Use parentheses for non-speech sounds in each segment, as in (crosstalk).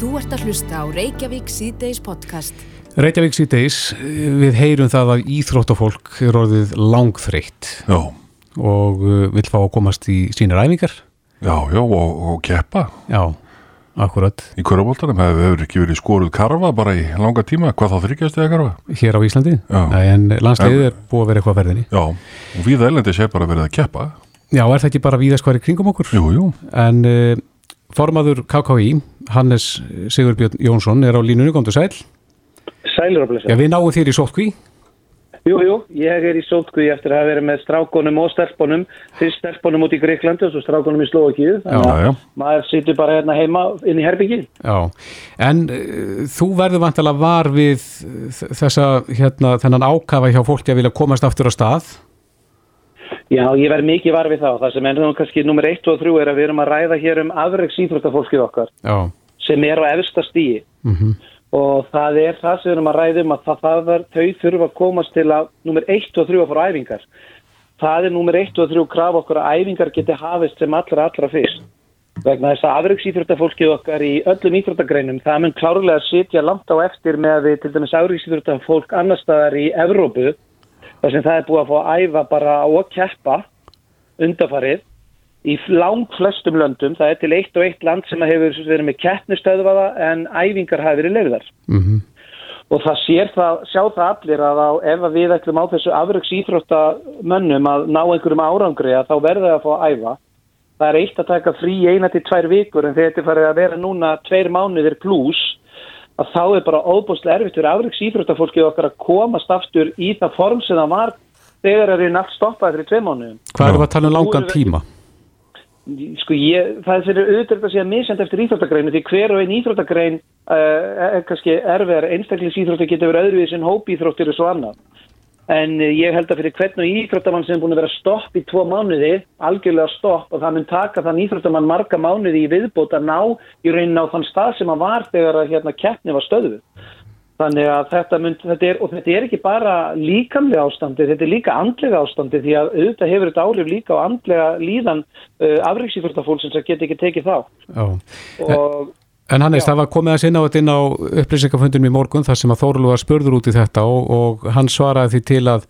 Þú ert að hlusta á Reykjavík síðdeis podcast. Reykjavík síðdeis, við heyrum það að íþróttafólk er orðið langþreytt Já, og uh, vill fá að komast í sínir æfingar. já, já, og, og keppa Já, akkurat. í körubóltanum hefur ekki verið skoruð karfa bara í langa tíma, hvað þá þryggjast eða karfa? Hér á Íslandi. Já. Nei, en landsliðið er búið að vera eitthvað að verðinni. Já, og við ælendi sé bara verið að keppa Já, er það ekki bara í kringum okkur? Jú, jú, En uh, formaður KKÍ, Hannes Sigurbjörn Jónsson, er á línunni, komdu sæl. Sælir að blessa. Já, við náum þér í sótkví. Jú, jú, ég er í sótkví eftir að verið með strákonum og stelpunum, fyrst stelpunum út í Greiklandi og svo strákonum í Slovakíu. Þannig Já, að já. maður situr bara hérna heima inn í herbyggi. Já, en uh, þú verður vantilega var við þessa, hérna, þennan ákafa hjá fólki að vilja komast aftur á stað. Já, ég verð mikið var við þá. Það sem nú kannski nummer 1 og 3 er að við erum að ræða hér um afreiks íþróttafólkið okkar Já, sem er á efsta stíi. mhm, Og það er það sem við erum að ræða um að það, það er, þau þurfa að komast til að nummer 1 og 3 að fara æfingar. Það er nummer 1 og 3 kraf okkur að æfingar geti hafist sem allra allra fyrst. Vegna þess að afreiksýþróttafólkið okkar í öllum íþróttagreinum, það mun klárlega sitja langt á eftir með að við til dæmis afreiksýþróttafólk annar staðar í Evrópu, þar sem það er búið að fá að æfa bara og keppa undafarið í lang flestum löndum. Það er til eitt og eitt land sem hefur verið með keppnistöðvaða en æfingar hafi verið lefðar. mhm, Og það sér það, sjá það allir að á, ef að við ætlum á þessu afröks íþróttamönnum að ná einhverjum árangri að þá verða að fá að æfa. Það er eitt að taka frí eina til tvær vikur en þetta farið að vera núna tveir mánuðir pluss að þá er bara óbúslega erfitt fyrir afröks íþróttafólkið okkar að komast aftur í það form sem það var þegar það er allt stoppað fyrir tvei mánuðum. Hvað erum við að tala um langan tíma? Sko ég, það er fyrir auðvitað að segja misjand eftir íþróttagreinu því hver og einn íþróttagrein uh, er kannski erfiðar einstaklis íþrótti getur verið öðruvíð sem hópíþróttir og svo annað. En uh, ég held að fyrir hvern og íþróttamann sem er búin að vera stopp í tvo mánuði, algjörlega stopp og það mun taka þann íþróttamann marga mánuði í viðbót að ná í raunin á þann stað sem hann var þegar að hérna keppni var stöðuð. Þannig að þetta, mynd, þetta er, og þetta er ekki bara líkamlega ástandi, þetta er líka andlega ástandi því að auðvitað hefur þetta áhrif líka á andlega líðan uh, afreiksíþróttafólksins að geta ekki tekið þá. Já. Og En Hannes, það var komið að sinna á þetta inn á upplýsingafundum í morgun þar sem að Þórulu var spurður út í þetta og, og hann svaraði því til að,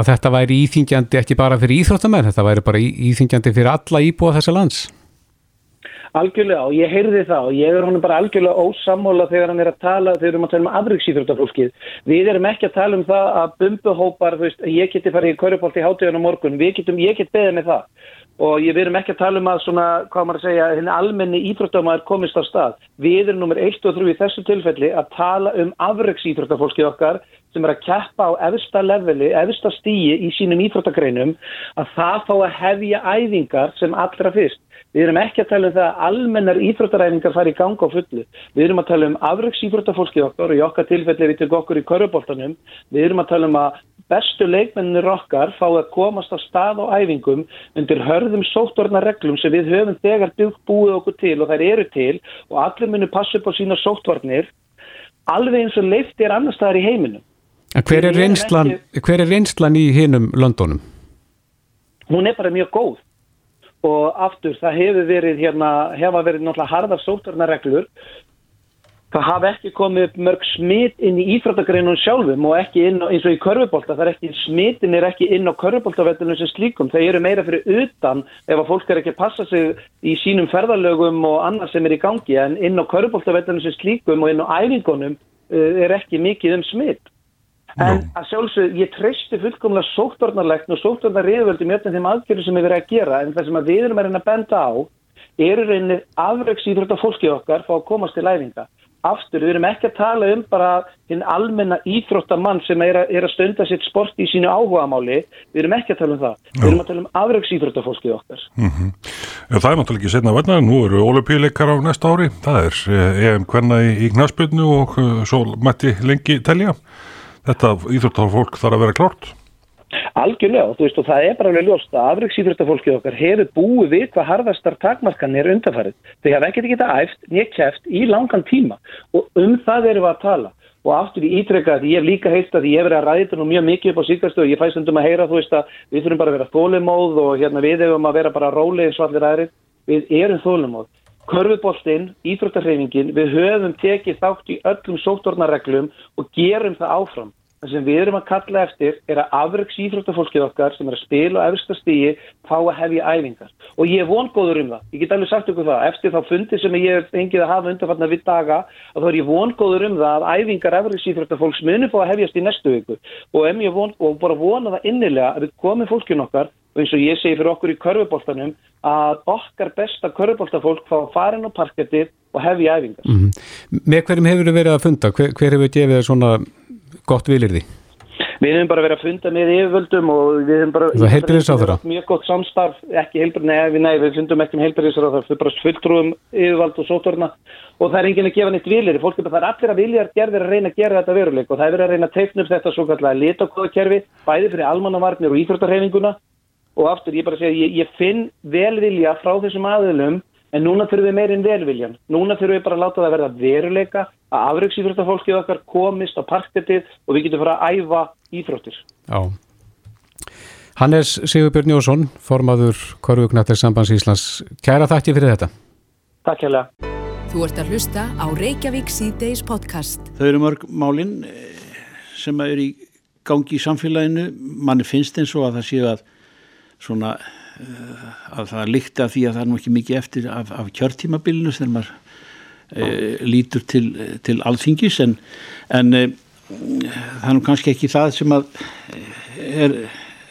að þetta væri íþingjandi ekki bara fyrir íþróttamenn, þetta væri bara í- íþyngjandi fyrir alla íbúa þessa lands. algjörlega, og ég heyrði það og ég er honum bara algjörlega ósammála þegar hann er að tala, þegar við erum að tala um afreiksíþróttafólkið. Við erum ekki að tala um það að bumbuhópar, veist, ég geti farið í körubólt í hátíðan á morgun, við getum, ég get beðið með það. Og ég, við erum ekki að tala um að svona, hvað maður að segja, henni almenni íþróttamæður komist á stað. Við erum nummer 1 og 3 í þessu tilfelli að tala um afreiksíþróttafólkið okkar sem er að keppa á efsta leveli, efsta stíi í sínum íþróttagreinum, að það fá að hefja æfingar sem allra fyrst. Við erum ekki að tala um það að almennar íþróttaræfingar fari í ganga á fullu. Við erum að tala um afreiks íþróttafólkið okkar og í okkar tilfelli við tökum okkur í köruboltanum. Við erum að tala um að bestu leikmennir okkar fá að komast á stað og æfingum undir hörðum sóttvarnarreglum sem við höfum þegar búið okkur til og þær eru til og allir munu passa upp á sína sóttvarnir alveg eins og leift er annar staðar í heiminum. Hver er reynslan, hver er reynslan í hinum löndunum? hún er bara mjög góð. Og aftur það hefur verið hérna, hefa verið náttúrulega harðar sótarnareglur það hafa ekki komið mörg smit inn í íþróttagreinum sjálfum og ekki inn eins og í körfubólta, það er ekki smitin er ekki inn á körfubóltavellunum sem slíkum, þeir eru meira fyrir utan ef að fólk er ekki að passa sig í sínum ferðalögum og annað sem er í gangi. En inn á körfubóltavellunum sem slíkum og inn á æfingunum uh, er ekki mikið um smit En að sjálfsög, ég treysti fullkomlega sóttvarnarlegt og sóttvarnarriðvöldum í öllum þeim aðgjörðum sem við verðum að gera en það sem að við erum að reyna að benda á eru reynir afreiksýþrótta fólki okkar fá að komast til læfinga. Aftur, við erum ekki að tala um bara hinn almenna íþróttamann sem er að, er að stunda sitt sport í sínu áhugamáli. Við erum ekki að tala um það. Við erum að tala um afreiksýþrótta fólki okkar. En það er náttúrulega ekki setna verna, nú eru olupíleikar á næsta ári, það er eh, EM hverna í, knaspinu og uh, svo mætti lengi telja. Þetta íþróttafólk þarf að vera klárt. Algjörlega, þú veist, og það er bara alveg ljóst að afreiksýþróttafólkið okkar hefur búið við hvað harðastar takmarkanir undarfarið. Þau hafa ekkert ekki þetta æft, nýtt kæft í langan tíma og um það erum við að tala. Og aftur í ítrekka því ég hef líka heilt að ég hef verið að ræða nú mjög mikið upp á síkastu og ég fæst um að heyra þú veist að við þurfum bara að vera þólumóð og hérna við hefum að vera bara róli eins og allir aðrir. Við erum þólumóð. Körfuboltinn, íþróttarhreyfingin, við höfum tekið þátt í öllum sóttornarreglum og gerum það áfram. Það sem við erum að kalla eftir er að afröks íþróttafólkið okkar sem er að spila á efsta stígi fá að hefja æfingar. Og ég er vongóður um það. Ég get alveg sagt okkur það. Eftir þá fundi sem ég hef fengið að hafa undanfarnar við daga að þá er ég vongóður um það að æfingar afröks íþróttafólks muni fá að hefjast í næstu viku. Og, von, og bara vona það innilega að við komum fólkin okkar og eins og ég segi fyrir okkur í körfuboltanum að okkar besta körfuboltafólk fá inn á parkettið og hefja æfingar. Mm -hmm. Með hverjum hefur þið verið að funda? Hver, hver hefur gefið svona gott vilir því? Við hefum bara verið að funda með yfirvöldum og við hefum bara... Það heilbyrðis á þeirra? Mjög gott samstarf, ekki heilbyrðis, nei, nei, við fundum ekki heilbyrðis á þeirra, við bara fulltrúum yfirvald og sótorna og það er enginn að gefa neitt vilir, fólk er bara, það er allir að vilja gerðir að reyna að gera þetta veruleik og það er verið að reyna að teikna upp þetta svo kallega litakóðakerfi, bæði fyrir almannavarnir og íþróttarhefinguna og aftur ég bara segja, ég, ég finn velvilja frá þessum aðilum en núna þurfum við meirinn velviljan. Núna þurfum við bara að láta það verða veruleika að afraugsýþróttafólkið okkar komist á parkettið og við getum fara að æfa íþróttir. Já. Hannes Sigurbjörn Jósson, formaður Korvugnættir Sambands Íslands. Kæra þakki fyrir þetta. Takk hérlega. Þú ert að hlusta á Reykjavík C-Days podcast. Þau eru mörg málinn eh, sem er í gangi í samfélaginu. Manni finnst eins og að það séu að svona eh, að það líkti að því að það er nú ekki mikið eftir af, af kjörtímabilinu sem maður e, lítur til, til alþingis en, en e, það er nú kannski ekki það sem að er,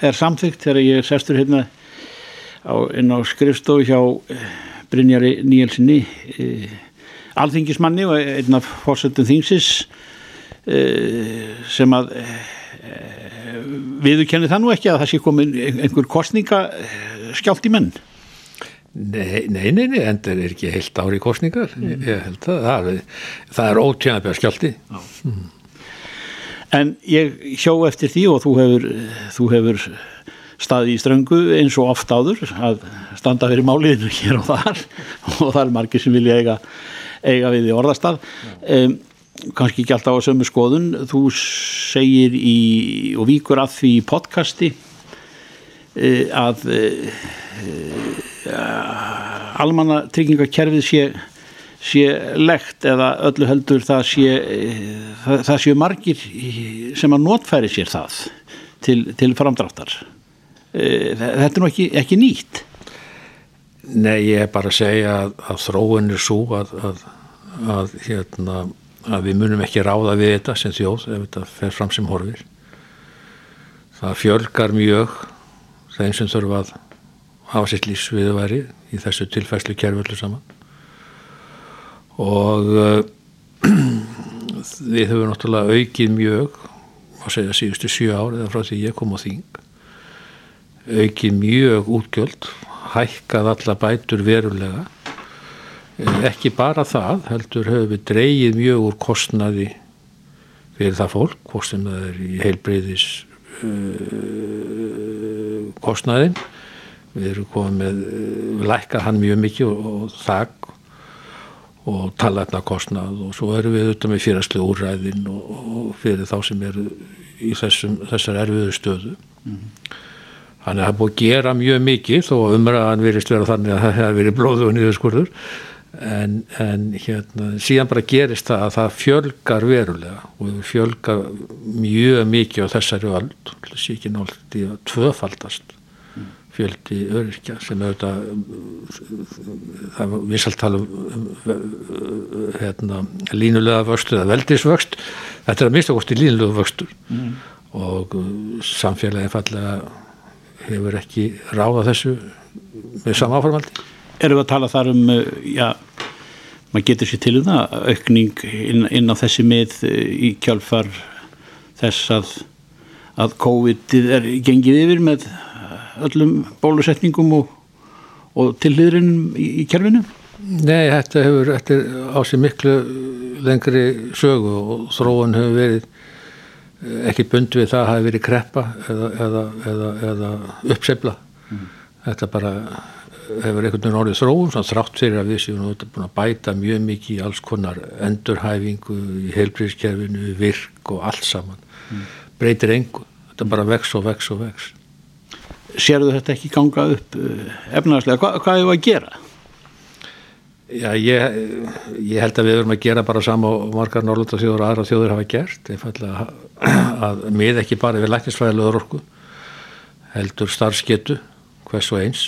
er samþygt þegar ég sestur hérna á, inn á skrifstofu hjá Brynjari Níelsinni alþingismanni og einn af fórsöndum þingsis sem að viður kennir það nú ekki að það sé komin einhver kostninga skjált í menn? Nei, nei, nei, nei en það er ekki heilt ári kostningar mm. ég held að það er, það er ótjænabæð skjálti mm. En ég hjó eftir því og þú hefur, þú hefur staði í ströngu eins og oft áður að standa fyrir máliðinu (laughs) hér og þar. Og það er margir sem vilja eiga, eiga við í orðastaf um, kannski ekki alltaf á sömu skoðun þú segir í og víkur að því í podcasti Eh, að eh, almanna tryggingakerfið sé, sé legt eða öllu heldur það sé, eh, það sé margir sem að notfæri sér það til, til framdráttar. Þetta er nú ekki, ekki nýtt. Nei, ég er bara að segja að, að þróun er svo að, að, að hérna, við munum ekki ráða við þetta sem þjóð ef þetta fer fram sem horfir. Það fjölgar mjög þeim sem þurfa að hafa sitt lífsviðværi í þessu tilfæslu kerföldu saman og uh, (clears throat) við höfum náttúrulega aukið mjög að segja síðustu sjö ár eða frá því ég kom á þing aukið mjög útgjöld hækkað alla bætur verulega ekki bara það heldur höfum við dreyið mjög úr kostnaði fyrir það fólk, hvort sem það er í heilbreyðis uh, kostnaðin við erum komið með við lækkar hann mjög mikið og, og þakk og talarna kostnað og svo erum við auðvitað með fyrirslega úræðin og, og fyrir þá sem eru í þessum, þessar erfiðu stöðu. Mm -hmm. þannig að það búið að gera mjög mikið þó umræðan verist vera þannig að það hefur verið blóðu og niðurskurður en, en hérna, síðan bara gerist það að það fjölgar verulega og fjölgar mjög mikið á þessari þessi ekki náttúrulega í að tvöfaldast fjöldi öryrkja sem auðvitað það er vissalt tala um hérna, línulega vöxtu eða veldisvöxt þetta er að mista kosti línulega vöxtur mm. og samfélagin fallega hefur ekki ráða þessu með sama áformaldi erum við að tala þar um eh, já, maður getur sér til um það aukning inn, inn á þessi mið eh, í kjálfar þess að að COVID er gengið yfir með öllum bólusetningum og, og tilliðurinn í, í kerfinu? Nei, þetta hefur þetta á sig miklu lengri sögu og þróun hefur verið eh, ekki bund við það að hafi verið kreppa eða, eða, eða, eða uppsefla mm. þetta bara hefur einhvern veginn orðið þróum þrátt fyrir að við séum búin að bæta mjög mikið í alls konar endurhæfingu í heilbríðskerfinu, virk og allt saman. Mm. breytir engu, þetta bara vex og vex og vex. Serðu þetta ekki ganga upp eh, efnaðarslega, Hva, hvað það að gera? Já, ég, ég held að við verum að gera bara sama og margar Norrlandarsjóður og aðra þjóður hafa gert. Einfallega (clears throat) að mið ekki bara við læknisfræðilegur orku heldur starfsketu hvers og eins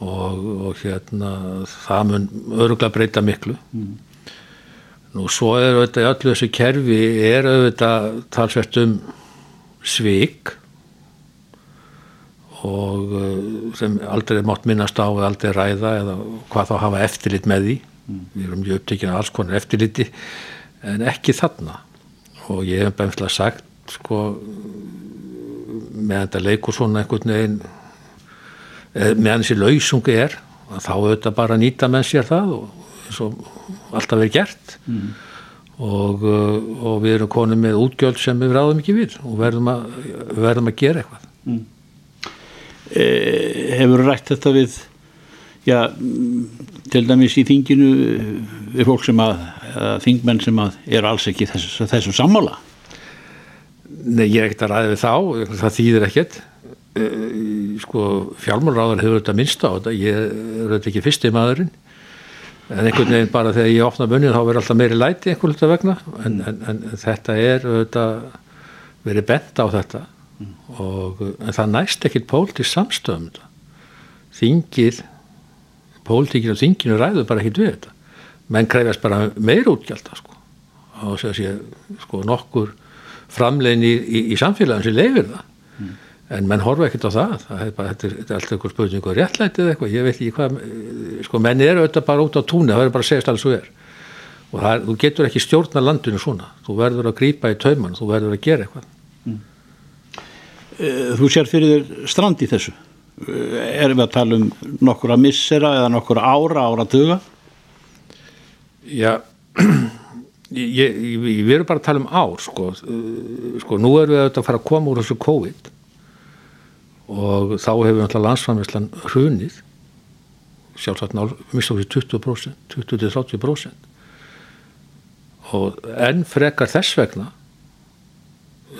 og, og hérna það mun öruglega breyta miklu mm. nú svo er auðvitað í öllu þessu kerfi er auðvitað talsvert um svik og uh, sem aldrei mátt minnast á eða aldrei ræða eða hvað þá hafa eftirlit með því mm. við erum mjög upptekinn af alls konar eftirliti en ekki þarna og ég hef bæmslega sagt sko með þetta leikur svona einhvern veginn meðan þessi lausungi er þá auðvitað bara nýta menn sér það og alltaf verið gert. Mm. og, uh, og við erum konið með útgjöld sem við ráðum ekki við og verðum að, verðum að gera eitthvað. Mm e, hefur rætt þetta við já, til dæmis í þinginu við fólk sem að, að þingmenn sem að eru alls ekki þessu, þessu sammála? Nei, ég er ekkert að ræða við þá það þýðir ekkert sko, fjálmurráðar hefur þetta minnst á þetta. Ég er þetta ekki fyrsti maðurinn. En einhvern veginn bara þegar ég opna munnið þá verður alltaf meiri læti einhvern veginn vegna. En, en, en þetta er þetta, verið bent á þetta. Og en það næst ekkit pólitísk samstöðum þingir pólitíkir og þinginu ræður bara ekkit við þetta. Menn krefjast bara meir útgjálta sko. Og þess að sé sko nokkur framlegin í, í, í samfélagin sem leifir það. mm. En menn horfa ekkit á það, það er bara, þetta er, alltaf einhver spurning og réttlætið eitthvað, ég veit ekki hvað sko menn eru auðvitað bara út á túnni það verður bara að segja alls og er. Og það, þú getur ekki stjórna landinu svona. Þú verður að grýpa í tauman, þú verður að gera eitthvað. Mm. Eh, þú sér fyrir þér strand í þessu. Eh, erum við að tala um nokkur að missera eða nokkur ára ára tuga Já (clears throat) ég, ég, við erum bara að tala um ár sko, eh, sko nú erum við að fara að koma úr þessu COVID og þá hefur við alltaf landsframverslan hrunið sjálfsagt nál, mista okkur 20% 20-30% og enn frekar þess vegna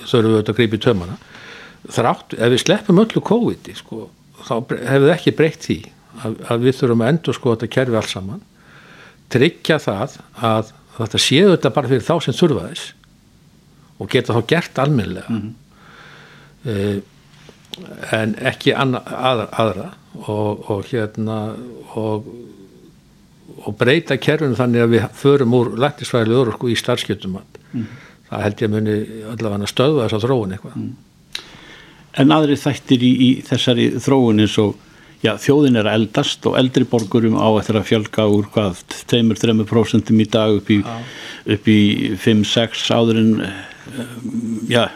þurfum við að greipa í tömana þrátt, ef við sleppum öllu COVID sko, þá hefur það ekki breytt því að, að við þurfum að endur sko þetta kerfi alls saman. Tryggja það að þetta séu þetta bara fyrir þá sem þurfa þess og geta þá gert almenlega mm -hmm. uh, en ekki anna, aðra, aðra og, og hérna og, og breyta kerfinu þannig að við förum úr læknisfæli öru í starfskjöldum mm það held ég muni allavega stöða þess að þróun eitthvað. Mm en aðri þættir í, í þessari þróun eins og já, þjóðin er að eldast og eldri borgurum á eftir að fjölga úr hvað 2-3% í dag upp í, upp í 5-6 áður en já,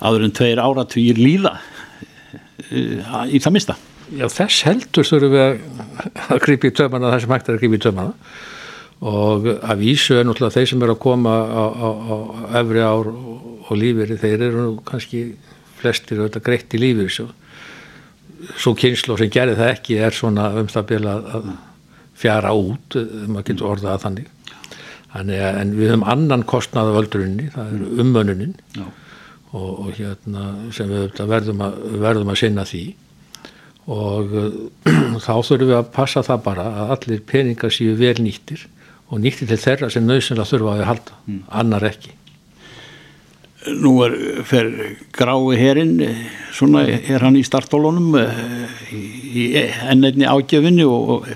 áður en tveir áratvíir líða. eh, í það mista Já þess heldur þurfum við að grípi í tömana það sem hægt er að grípi í tömana og að vísu er náttúrulega þeir sem er að koma á, á, á efri ár og lífeyri þeir eru kannski flestir auðvitað greitt í lífið svo, svo kynslu sem gerir það ekki er svona um byrja að fjara út maður getur orðað að þannig. Þannig að en við höfum annan kostnað af öldrunni, það er mm. umönunin og, og hérna sem við verðum að, verðum að sinna því og (clears throat) þá þurfum við að passa það bara að allir peningar séu vel nýttir og nýttir til þeirra sem nöðsynlega þurfa að við halda, mm. annar ekki nú er fer grái herin svona er hann í startólunum eh, í ennætni ágjöfinni og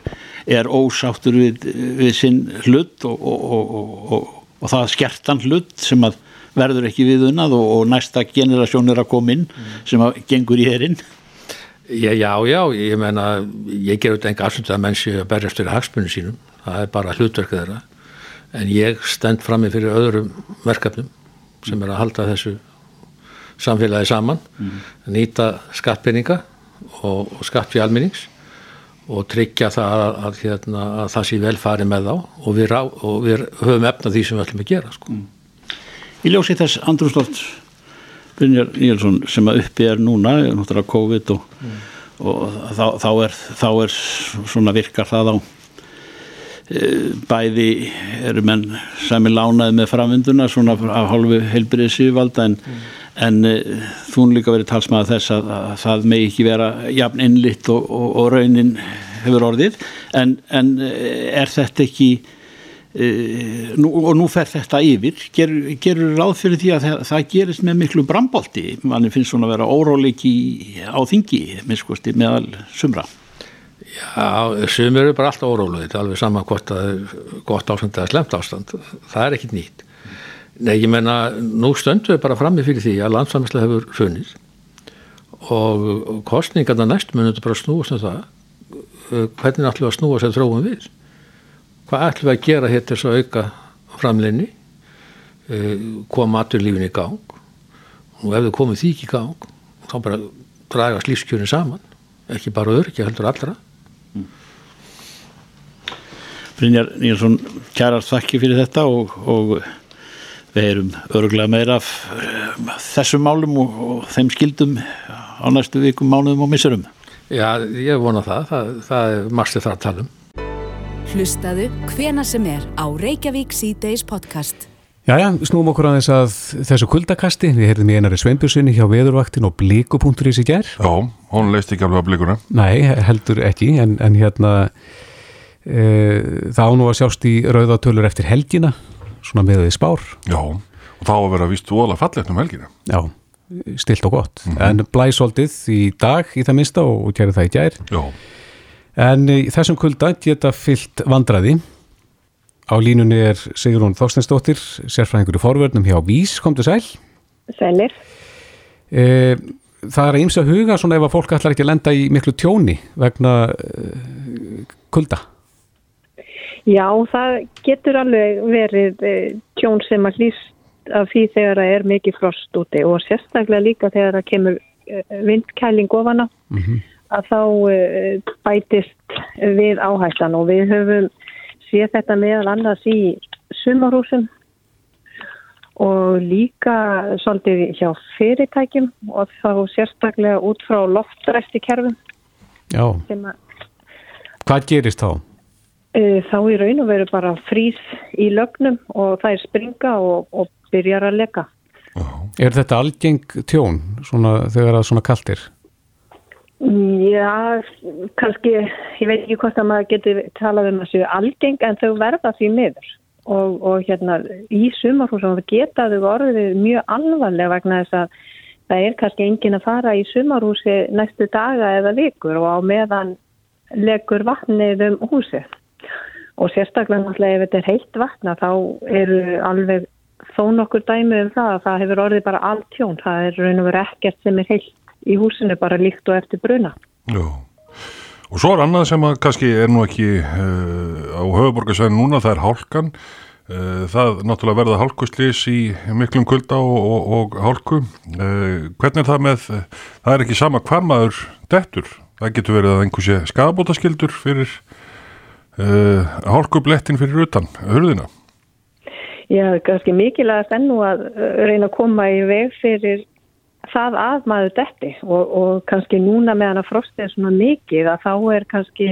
er ósáttur við, við sinn hlutt og, og, og, og það skertan hlutt sem að verður ekki viðunnað og næsta generasjón er að koma inn sem að gengur í herin Já, já, ég menna ég gerur þetta enga afslut að mennsi að berjast fyrir hagspunni sínum, það er bara hlutverkið þeirra en ég stend fram með fyrir öðrum verkefnum sem er að halda þessu samfélagi saman mm. nýta skattpenninga og, og skatt fyrir alminnings og tryggja það að, að, hérna, að það sé vel farið með þá og við, rá, og við höfum efnað því sem við ætlum að gera sko. mm. Í ljósi þess Andrúsloft Brynjar Níelsson sem að uppi er núna náttúrulega COVID og, mm. og þá, þá, er, þá er svona virkar það á bæði eru menn sami lánaði með framvinduna svona af hálfu heilbriðið síðvalda en, mm. en uh, þú líka verið talsmaða þess að, að það megi ekki vera jafn innlitt og, og, og raunin hefur orðið en, en eh, er þetta ekki uh, nú, og nú fer þetta yfir. Gerur, gerur ráð fyrir því að það, það gerist með miklu brambolti manni finnst svona að vera óróleik á þingi minnskosti meðal sumra. Já, sumir eru bara alltaf órólegir. Alveg sama hvort það er gott ástand eða slemt ástand, það er ekkit nýtt. Nei, ég menna, nú stöndum við bara frammi fyrir því að landsfæmislega hefur funnið og kostningarna næst munum þetta bara snúast um það. Uh, hvernig ætlum við að snúa sér þróum við hvað ætlum við að gera hér til þess að auka framleginni uh, koma aturlífin í gang og ef við komum því ekki í gang þá bara dragast lífskjörni saman ekki bara örkja heldur allra mm. Brynjar Nílsson kærar þakki fyrir þetta og, og við erum örgulega meira af þessum málum og, og þeim skildum á næstu vikum, mánuðum og missurum. Já, ég vona það. Það, það er margstu það að tala um. Hlustaðu hvena sem er á Reykjavík C-Days podcast. Jæja, snúm okkur að þess að þessu kuldakasti, við heyrðum í einari Sveinbjörnssoni hjá veðurvaktin og blíkupunkturins í gerð. Já, hún leist ekki alveg á blíkuna. Nei, heldur ekki, en, en hérna e, það ánú að sjást í rauðatölur eftir helgina svona með því spár. Já, og þá að vera vist óalega fallegt um helgina. Já, stilt og gott. Mm -hmm. En blæsóldið í dag í það minsta og, og gerði það í gær. Já. En í þessum kulda geta fyllt vandraði. Á línunni er Sigrún Þorstensdóttir, sérfræðingur í forverðnum hjá Vís, kom til sæl. Sælir. E, það er að huga svona ef að fólk ætlar ekki að lenda í miklu tjóni vegna e, kulda. Já, það getur alveg verið eh, tjón sem að hlýst af því þegar það er mikið frost úti og sérstaklega líka þegar það kemur eh, vindkæling ofana mm -hmm. Að þá eh, bætist við áhættan og við höfum séð þetta meðal annars í sumarhúsum og líka svolítið hjá fyrirtækjum og þá sérstaklega út frá loftræsti kerfum. Já, hvað gerist þá? Eh, þá í raun og veru bara frýs í lögnum og það er springa og, og byrjar að leka. Er þetta algeng tjón svona, þegar það svona kaltir? Já, kannski, ég veit ekki hvort að maður getur talað um þessu algeng en þau verða því miður. Og, og hérna í sumarhúsum geta þau orðið mjög alvarlega vegna þess að það er kannski engin að fara í sumarhúsi næstu daga eða vikur og á meðan legur vatnið um húsið. Og sérstaklega náttúrulega ef þetta er heitt vatna þá eru alveg þó nokkur dæmi um það að það hefur orðið bara allt tjón, það er raun og verið ekkert sem er heilt í húsinu bara líkt og eftir bruna. Já, og svo er annað sem að kannski er nú ekki uh, á höfuborgarsvæðinu núna, það er hálkan, uh, það náttúrulega verða hálkuslýs í miklum kulda og, og, og hálku, uh, hvernig er það með, það er ekki sama hvar maður dettur, það getur verið að einhversi skabótaskildur fyrir uh, hálkublettin fyrir utan hurðina? Já, kannski mikilvægast ennu að reyna að koma í veg fyrir það að maður detti og, og kannski núna meðan að frostið er svona mikið að þá er kannski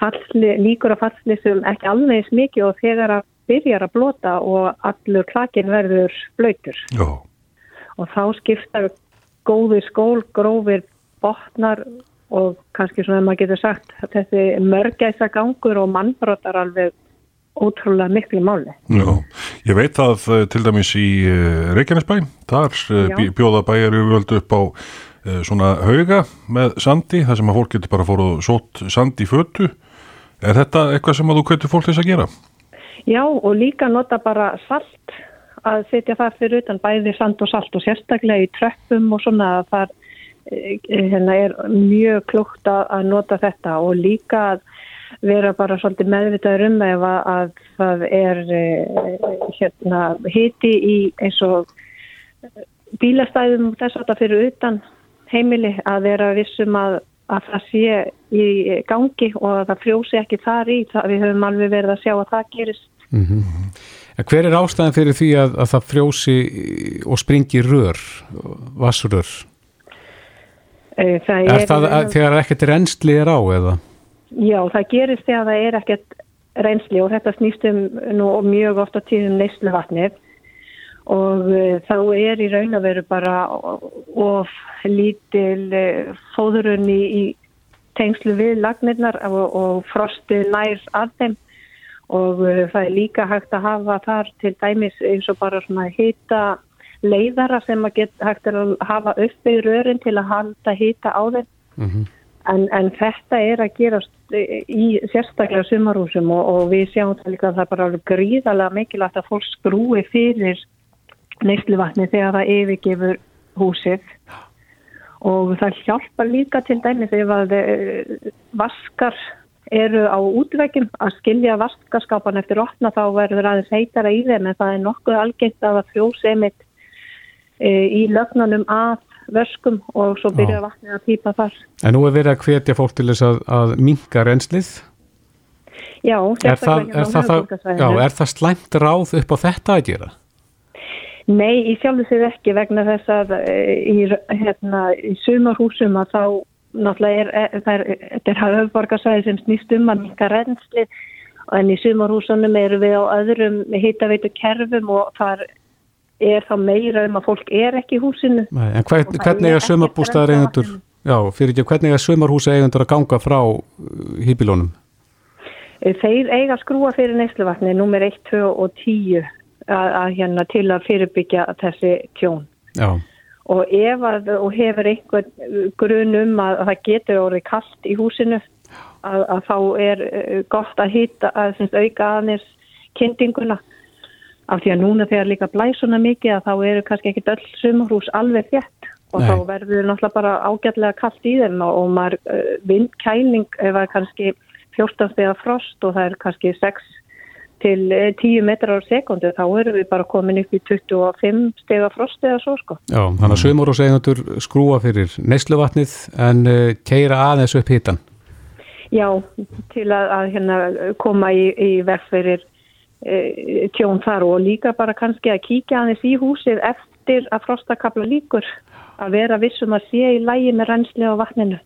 fallsli, líkur að fallslýsum ekki alveg mikið og þegar að byrjar að blota og allur klakin verður blöytur. Og þá skiptar góðir skól, grófir botnar og kannski svona maður getur sagt að þessi mörgæsa gangur og mannbrotar alveg ótrúlega miklu máli. Já, ég veit að eh, til dæmis í eh, Reykjanesbæ, þar eh, bjóða bæjar yfirvöldu upp á svona hauga með sandi, þar sem að fólk getur bara fóruð sót sandi fötu. Er þetta eitthvað sem að þú kveitur fólk þess að gera? Já, og líka nota bara salt að setja það fyrir utan bæði sand og salt og sérstaklega í tröppum og svona að það hérna er mjög klúkt að nota þetta og líka að vera bara svolítið meðvitaður um ef að það er eh, hérna hiti í eins og bílastæðum þess að það fyrir utan heimili að vera vissum að, að það sé í gangi og að það frjósi ekki þar í það við höfum alveg verið að sjá að það gerist mm -hmm. Hver er ástæðan fyrir því að, að það frjósi og springi rör, vassrör? Eh, það er, er það að, þegar ekkert reynsli er á eða? Já, það gerist þegar það er ekkert reynsli og þetta snýstum nú mjög ofta tíðum neyslu vatnið og uh, þá er í raun að veru bara of lítil uh, fóðurunni í tengslu við lagnirnar og, og frosti nær af þeim. Og uh, það er líka hægt að hafa þar til dæmis eins og bara svona hýta leiðara sem að get, hægt að hafa upp í rörin til að halda hýta á þeim en, en þetta er að gerast í sérstaklega sumarhúsum og, og við sjáum það líka að það er bara alveg gríðarlega mikilvægt að fólk skrúi fyrir neysluvatni þegar það yfirgefur húsið. Og það hjálpar líka til dæmis ef að eh, vaskar eru á útvegjum að skilja vaskarskapan eftir opna þá verður aðeins heitara í þeim en það er nokkuð algengt að það frjósi einmitt e, í lögnunum að vöskum og svo byrja vatnið að pípa þar. En nú er verið að hvetja fólk til þess að, að minka renslið. Já, Er það, sérstaklega er, það, já, er það slæmt ráð upp á þetta að gera? Nei, í sjálfu sig ekki vegna þess að e, í, hérna, í sumarhúsum að þá náttúrulega er, er, það er, þetta er höfðborgarsvæði sem snýst um að minka rennsli en í sumarhúsunum eru við á öðrum hitaveitu kerfum og þar er þá meira um að fólk er ekki í húsinu. Nei, en það hvernig er sömarbústaðar eigendur, já, fyrir ekki, hvernig er sömarhúsa eigendur að ganga frá hýpilónum? E, Þeir eiga skrúa fyrir neysluvatni nummer 1, 2 og 10 að, að hérna til að fyrirbyggja þessi tjón. Já, og ef að og hefur einhvern grun um að, að það getur orðið kallt í húsinu að, að þá er eh, gott að hýta að semst, auka aðeins kyndinguna af því að núna þegar líka blæs svona mikið að þá eru kannski ekkit öll sumarhús alveg þétt og Nei. þá verður náttúrulega bara ágætlega kallt í þeim og, og maður uh, vindkæling ef það er kannski 14 stegar frost og það er kannski 6 til eh, 10 metrar á sekundu þá erum við bara komin upp í 25 stegar frost eða svo sko. já, þannig að sömarhúsa eigendur skrúa fyrir neysluvatnið en uh, keira aðeins upp hitan. Já, til að, að hérna, koma í, í verð fyrir e, tjón þar og líka bara kannski að kíkja aðeins í húsið eftir að frostakabla líkur að vera vissum að sé í lægi með reynsli á vatninu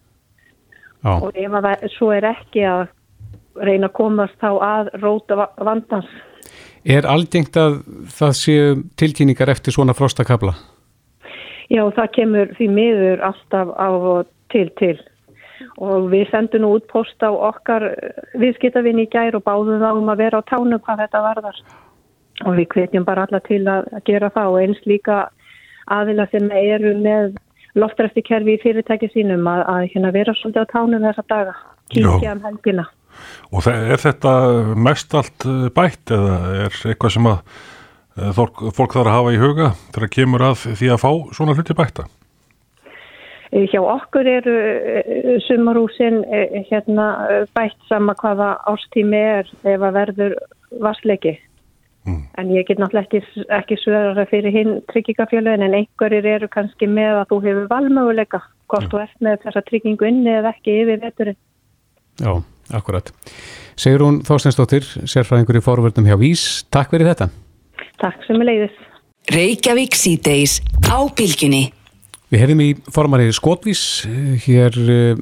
Já, og ef að það, svo er ekki að reyna að komast þá að róta va- vandans. er algengt að það séu tilkynningar eftir svona frostakabla? Já, það kemur því miður alltaf á til til og við sendum nú út post á okkar viðskiptavinn í gær og báðum þá um að vera á tánum hvað þetta varðar og við hvetjum bara alla til að gera það og eins líka aðila sem eru með loftræstikerfi í fyrirtæki sínum að, að hérna vera svolítið á tánum þessa daga, kíkja um helgina. Og þe- er þetta mest allt eh, bætt eða er eitthvað sem að eh, fólk þarf að hafa í huga þegar kemur að því að fá svona hluti bætta? Eh, Hjá okkur eru eh, sumarhúsin eh, hérna bætt sama hvaða ástími er ef að verður vassleiki. En ég get náttúrulega ekki, ekki svöra fyrir hinn tryggingafjölögin en einhverjir eru kannski með að þú hefur valmöguleika hvort þú ert með þessa tryggingu inni eða ekki yfir veturinn. Já, akkurat. Sigrún Þorsteinsdóttir, sérfræðingur í forvörnum hjá Vís, takk fyrir þetta. Takk sem er leiðis. Reykjavík síðdeis á bylginni. Við hefðum í formari Skotvís eh, hér eh,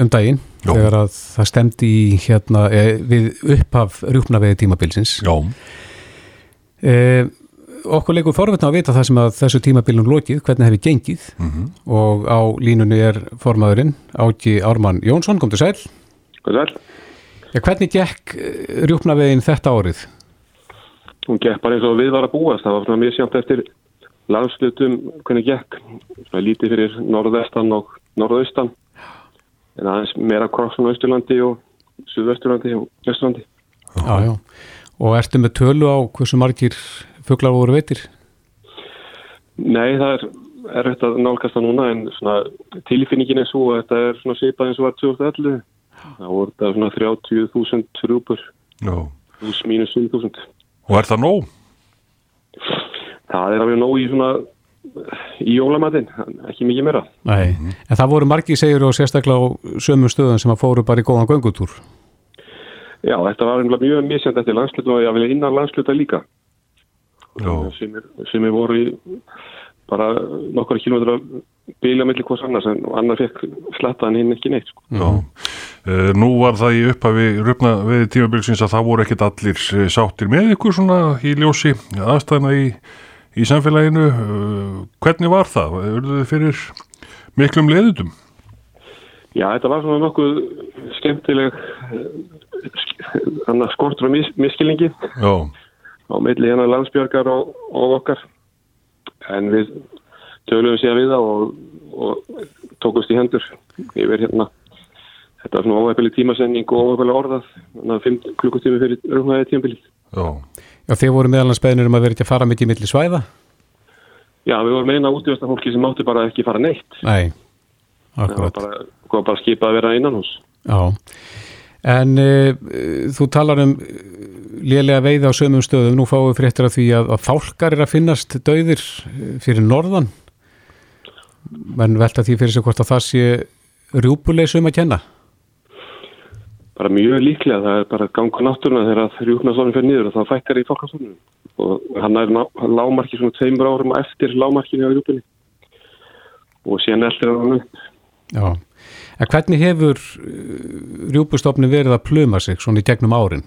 um daginn Já. þegar að það stemdi í hérna eh, við upphaf rjúpnaveði tímabilsins. Já. Eh, okkur leikur forvitna að vita það sem að þessu tímabilnum lokið, hvernig hefði gengið og á línunni er formaðurinn Áki Ármann Jónsson, kom til sæl. Ja, hvernig gekk rjúpnaveðin þetta árið? Hún gekk bara eins og við var að búast. Það var svona mjög sjátt eftir landslutum hvernig gekk. Svona lítið fyrir norðvestan og norðaustan. En aðeins meira krossun á Östurlandi og Suðvesturlandi og Östurlandi. Já, já. Og ertu með tölu á hversu margir fuglar voru veitir? Nei, það er erfitt að nálgast það núna en svona tilfinningin er svo að þetta er svona svipað eins og var 2011. Það voru þetta svona 30.000 rúpur, Já. pluss mínus 5.000. Og er það nóg? Það er alveg nóg í svona í jólamatinn, ekki mikið meira. Nei, en það voru margir segjur og sérstaklega á sömu stöðum sem að fóru bara í góðan göngutúr. Já, þetta var mjög misjand eftir landslutum og ég vil innan landsluta líka. Sem er, sem er voru í bara nokkara kilómetra bíla mellir hvers annars en annar fekk slatta en hinn ekki neitt. Sko. Já. Nú var það í upphafi rupna við tímabilsins að það voru ekkit allir eh, sáttir með ykkur svona í ljósi aðstæðna í, í samfélaginu. Uh, hvernig var það? Urðu þið fyrir miklum leðutum? Já, þetta var svona nokkuð skemmtileg uh, skortur og mis, miskilningi Já, á milli hérna landsbjörgar og, og okkar en við töluðum síðan við það og, og tókumst í hendur yfir hérna þetta var svona óæfileg tímasending og óæfileg orðað þannig að 5 klukkutími fyrir rungnaði tímabilið já, Já, þið voru meðalans beðnir um að vera ekki að fara mitt í milli svæða? Já, við vorum eina útíðasta fólki sem mátti bara ekki fara neitt. Nei, það var akkurat. bara, bara skipað að vera innan hús Já, en uh, þú talar um uh, lélega veiði á sömum stöðum, nú fáum við fréttir af því að, að fálkar er að finnast döðir eh, fyrir norðan. Menn velta því fyrir sig hvort að það sé rjúpuleysum að kenna bara mjög líklega, það er bara ganga náttúruna þegar rjúknarstofnum fyrir niður og þá fækkar í fólkastofnum og hann er lágmarki svona tveimur árum eftir lágmarkinu á rjúpunni. Og síðan eldir hann upp. Já, en hvernig hefur rjúpustofni verið að pluma sig svona í gegnum árin?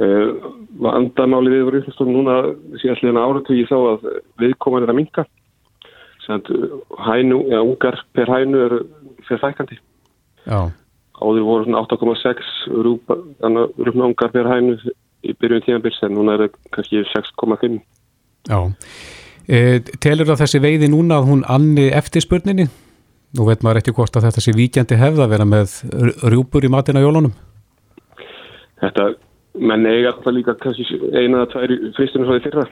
uh, vandamáli við rjúknarstofnum núna síðan sliðan áratögi þá að viðkoman er að minka hænu, ja, ungar per hænu er fyrir fækandi Já, áður voru svona 8,6 rúpna ungar per hænu í byrjun tíðanbyrst en núna er það kannski 6,5 já. E, telur það þessi veiði núna að hún anni eftirspurninni? Nú veit maður ekki hvort að þetta sé víkjandi hefð að vera með rjúpur í matina jólunum. Þetta, menn eiga alltaf líka kannski eina eða tvær fristunum svo í fyrra.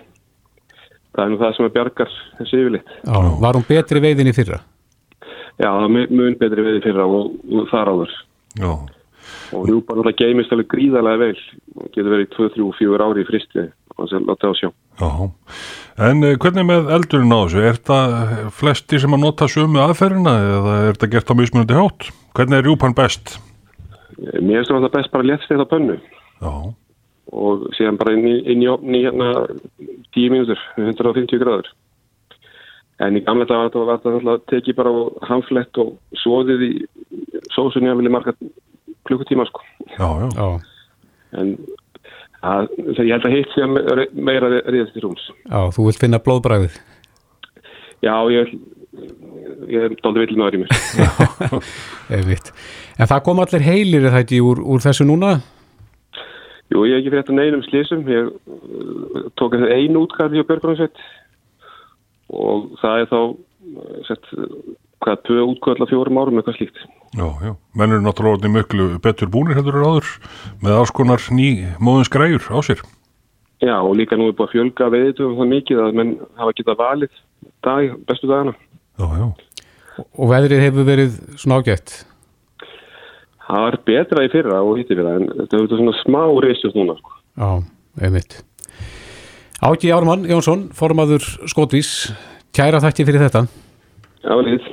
Það er nú það sem að bjargar þessi yfirleitt. Já, var hún betri veiðin í fyrra? Já, er mun betri við í fyrra og, og þar áður. Já, Og rjúpan alltaf geimist alveg gríðarlega vel. og Getur verið 2, 3, 4 ári í fristi og þess að láta á sjá. já. En eh, hvernig með eldurinn á þessu? Er þetta flesti sem að nota sömu aðferðina eða er þetta gert á mismunandi hátt? Hvernig er rjúpan best? Mér finnst það best bara létt þetta pönnu Já, og síðan bara inn í, inn í opni hérna 10 mínútur, 150 gráður. En í gamla dag var þetta var þetta alltaf tekið bara á hamflett og svoðið í sósunni að vilja marga klukkutíma sko. já, já. Já, En að, þegar ég held að hitt sé me- meira reyðast til rúms. já, þú vilt finna blóðbræðið. Já, ég, ég er dálítið villin aðri mér. (laughs) Einmitt. En það kom allir heilir er það ekki úr, úr þessu núna? Jú, ég hef ekki fyrir þetta neinum slísum. Ég uh, tók einu útkarfi á Björgrunarsveit og það er þá uh, sett, hvað, tvö útkvöld á fjórum árum eitthvað slíkt. Já, já. Menn eru náttúrulega orðnir miklu betur búnir heldur en áður með alls konar ný móðins græjur á sér. Já, og líka nú er búið að fjölga veiðitum það mikið að menn hafa getað valið dag, bestu dagana. Já, já. Og veðrið hefur verið svona ágætt. Það var betra í fyrra og hitti fyrra en þetta er svona smá reysjast núna. Sko. Já, einmitt. Áki Ármann Jónsson, formaður Skotvís, kæra þætti fyrir þetta. Já, líð.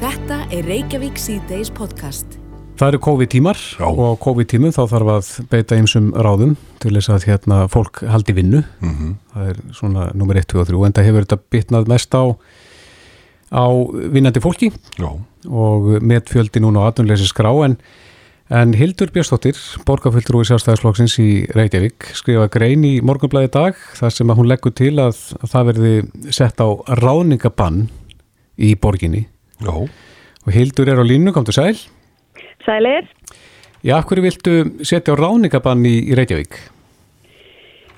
Þetta er Reykjavík C-Days podcast. Það eru COVID-tímar og COVID-tímum þá þarf að beita einsum ráðum til þess að hérna fólk haldi vinnu. Mm Það er svona nummer 1, 2 og 3 en það hefur þetta bitnað mest á, á vinnandi fólki Já, og metfjöldi núna á atvinnleysi skrá en, en Hildur Björnsdóttir, borgarfulltrú í sjálfstæðisflokksins í Reykjavík, skrifa grein í morgunblæði dag þar sem að hún leggur til að, að það verði sett á ráðningabann í borginni já. og Hildur er á línu, komdu sæl. Sælir. Já, af hverju viltu setja á ráðningabann í, í Reykjavík?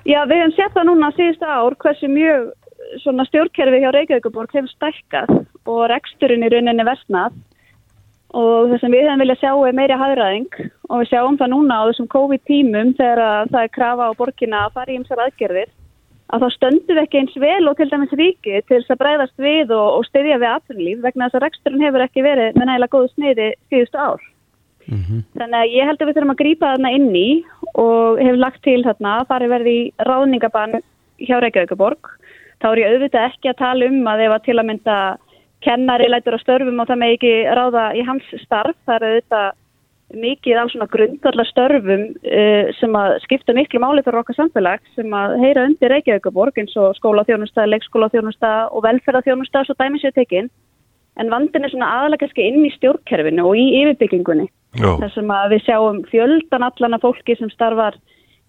Já, við hefum sett það núna síðustu ár hversu mjög svona stjórnkerfi hjá Reykjavíkuborg hefur stækkað og reksturinn í rauninni versnað og það sem við hefum viljað sjá er meiri haðræðing og við sjáum það núna á þessum COVID-tímum þegar að það er krafa á borgina að fara í ymsar aðgerðir að þá stöndum við ekki eins vel og til dæmis ríki til þess að breyðast við og, og styðja við atvinnlíf vegna þess að reksturinn hefur ekki verið með nægilega góðu sniði síðustu ár. Þannig að ég held að við þurfum að grípa þarna inn í og hef lagt til þarna að farið verði í ráðningabann hjá Reykjavíkuborg. Þá er ég auðvitað ekki að tala um að ef að til að mynda kennari lætur á störfum og það með ekki ráða í hans starf. Það er auðvitað mikið á svona grundallar störfum uh, sem að skipta miklu máli fyrir okkar samfélag sem að heyra undir Reykjavíkuborg eins og skólaþjónusta, leikskólaþjónusta og velferðarþjónusta svo dæmis ég tekinn. En vandin er svona aðalega kannski inn í stjórnkerfinu og í yfirbyggingunni Já, þar sem að við sjáum fjöldan allan af fólki sem starfar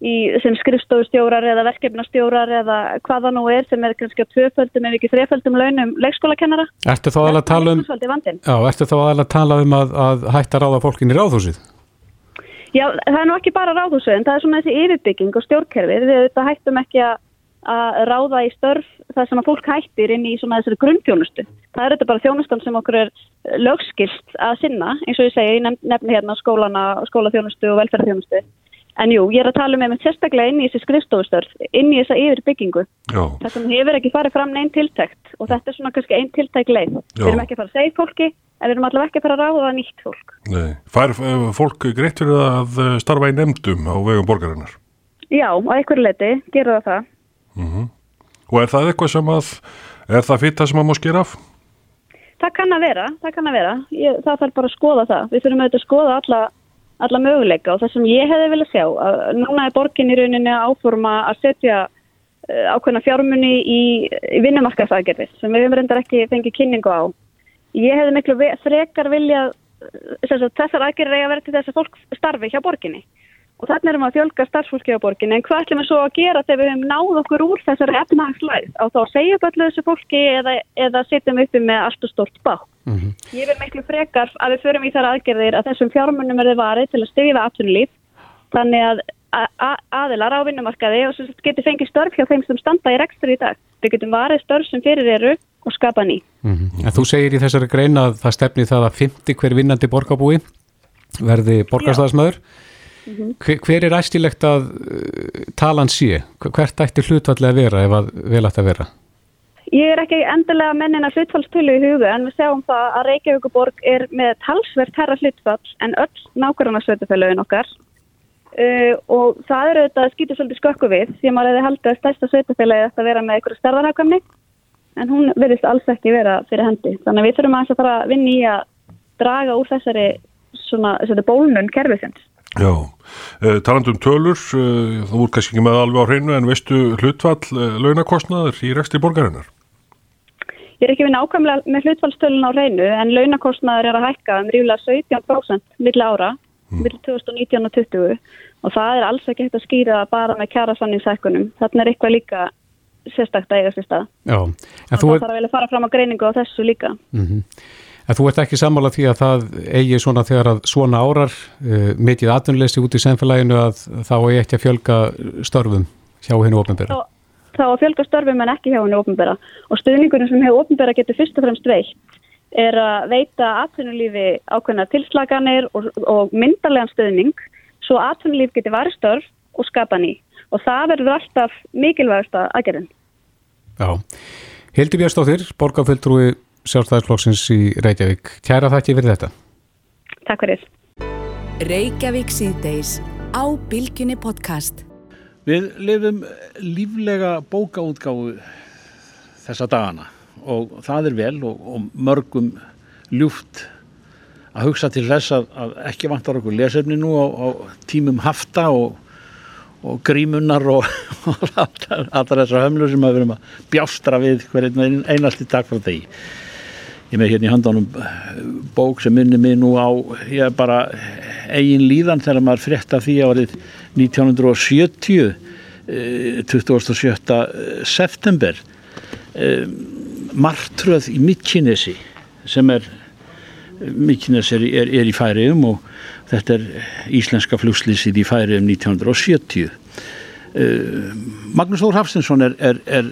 í, sem skrifstofustjórar eða verkefnastjórar eða hvaða nú er sem er kannski á tvöföldum ef ekki þreföldum launum leikskólakennara. Ertu þá aðeins að tala um, já, ertu þá aðeins að tala um að, að hætta ráða fólkin í ráðhúsið? Já, það er nú ekki bara ráðhúsið, en það er svona þessi yfirbygging og stjórnkerfið. Við auðvitað hættum ekki að, að ráða í störf það sem að fólk hættir inn í svona þessari grunnþjónustu. Það er þetta bara þjónustan sem okkur er lögskilt að sinna, eins og ég segi, nefni hérna skólana, skólaþjónustu og velferðarþjónustu. En jú, ég er að tala um einmitt sérstaklega inn í þessi skrifstofustörf, inn í þessa yfirbyggingu. Það sem hefur ekki farið fram neinn tiltækt og þetta er svona kannski einn tiltæk leið. Já. Við erum ekki að fara að segja fólki, en við erum allavega ekki að fara að ráða nýtt fólk. Nei, fær eh, fólk greitt fyrir að eh, starfa í nefndum á vegum borgarinnar? Já, á einhverju leiti, gerur það það. Mm -hmm. Og er það eitthvað sem að, er það fyrir það sem að má skera af? Það kann að vera, það kann að vera. Ég, það að að alla möguleika og það sem ég hefði viljað sjá að núna er borgin í rauninni að áforma að setja uh, ákveðna fjármunni í, í vinnumarkaðsagerðis sem við hefum reyndar ekki fengið kynningu á. Ég hefði miklu frekar viljað þessar aðgerðir eiga verið til þess að fólk starfi hjá borginni og þannig erum við að fjölga starfsfólki á borgin en hvað ætlum við svo að gera þegar við hefum náð okkur úr þessari efnahagslæð á þá að segja upp öllu þessu fólki eða, eða setjum uppi með allt og stort bá mm -hmm. ég vil miklu frekar að við förum í þar aðgerðir að þessum fjármunum er þið varið til að styðja aftunlíf þannig að aðilar á vinnumarkaði og getur fengið störf hjá þeim sem standa í rekstur í dag. Við getum varið störf sem fyrir eru og skapa ný. Mm -hmm. Þú segir í þessari greina að það stefni það að 50 hver vinnandi borgarbúi verði borgarstæðismöður Mm -hmm. hver, hver er æstilegt að uh, talan sé? Hvert ætti hlutvallega að vera ef að vel ætti að vera? Ég er ekki endilega mennin að hlutfallstölu í huga en við sjáum það að Reykjavíkuborg er með talsvert herra hlutfall en öll nákvæmlega sveitufélagin okkar uh, og það eru þetta að skýta svolítið skökku við því að maður hefði haldið að stærsta sveitufélagi ætti að vera með einhverju stærðarhagkamni en hún verðist alls ekki vera fyrir hendi þannig að við þurfum að, að vinni í að draga úr þessari, svona, bólnun kerfisins. Já, uh, talandum tölur, uh, þú voru kannski ekki með alveg á hreinu en veistu hlutfall uh, launakostnaður í rekstri borgarinnar? Ég er ekki við nákvæmlega með hlutfallstölun á hreinu en launakostnaður er að hækka um ríflega 17% milli ára, mm. milli 2019 og 2020 og það er alls ekki hægt að skýra bara með kjara sanningshækkunum. Þarna er eitthvað líka sérstakta eigast í stað. Já, en þú... Það þarf að velja fara fram á greiningu á þessu líka. Mm -hmm. En þú ert ekki sammála því að það eigi svona þegar að svona árar uh, mikið atvinnleysi út í semfélaginu að þá eigi ekki að fjölga störfum hjá hennu ofnbæra. Þá, þá að fjölga störfum en ekki hjá hennu ofnbæra og stuðningunum sem hefur ofnbæra getur fyrst og fremst veitt er að veita atvinnulífi ákveðna tilslaganir og, og myndarlegan stuðning svo atvinnulíf getur varð störf og skapa ný og það verður alltaf mikilvægast að aðgerðin. Já, Hildi Björnstóttir, borgarfjöldrúi sjálfstæðisflokksins í Reykjavík. Kæra þakki fyrir þetta. Takk fyrir. Reykjavík síðdeis á Bilginni podcast. Við lifum líflega bókaútgáfu þessa dagana og það er vel og, og mörgum ljúft að hugsa til þess að, að ekki vantar okkur lesefni nú á, á tímum hafta og, og grímunnar og, (laughs) og alltaf þessar hömlu sem við erum að bjástra við hverjum einasti dag frá því ég með hérna í handanum eh, bók sem minnir mig nú á ég bara eigin líðan þegar maður frétta því árið 1970 27. september eh, martröð í Mikkinesi sem er Mikkinesi er, er, er í færiðum og þetta er íslenska flugslýsið í færiðum 1970 eh, Magnús Þór Hafstinsson er, er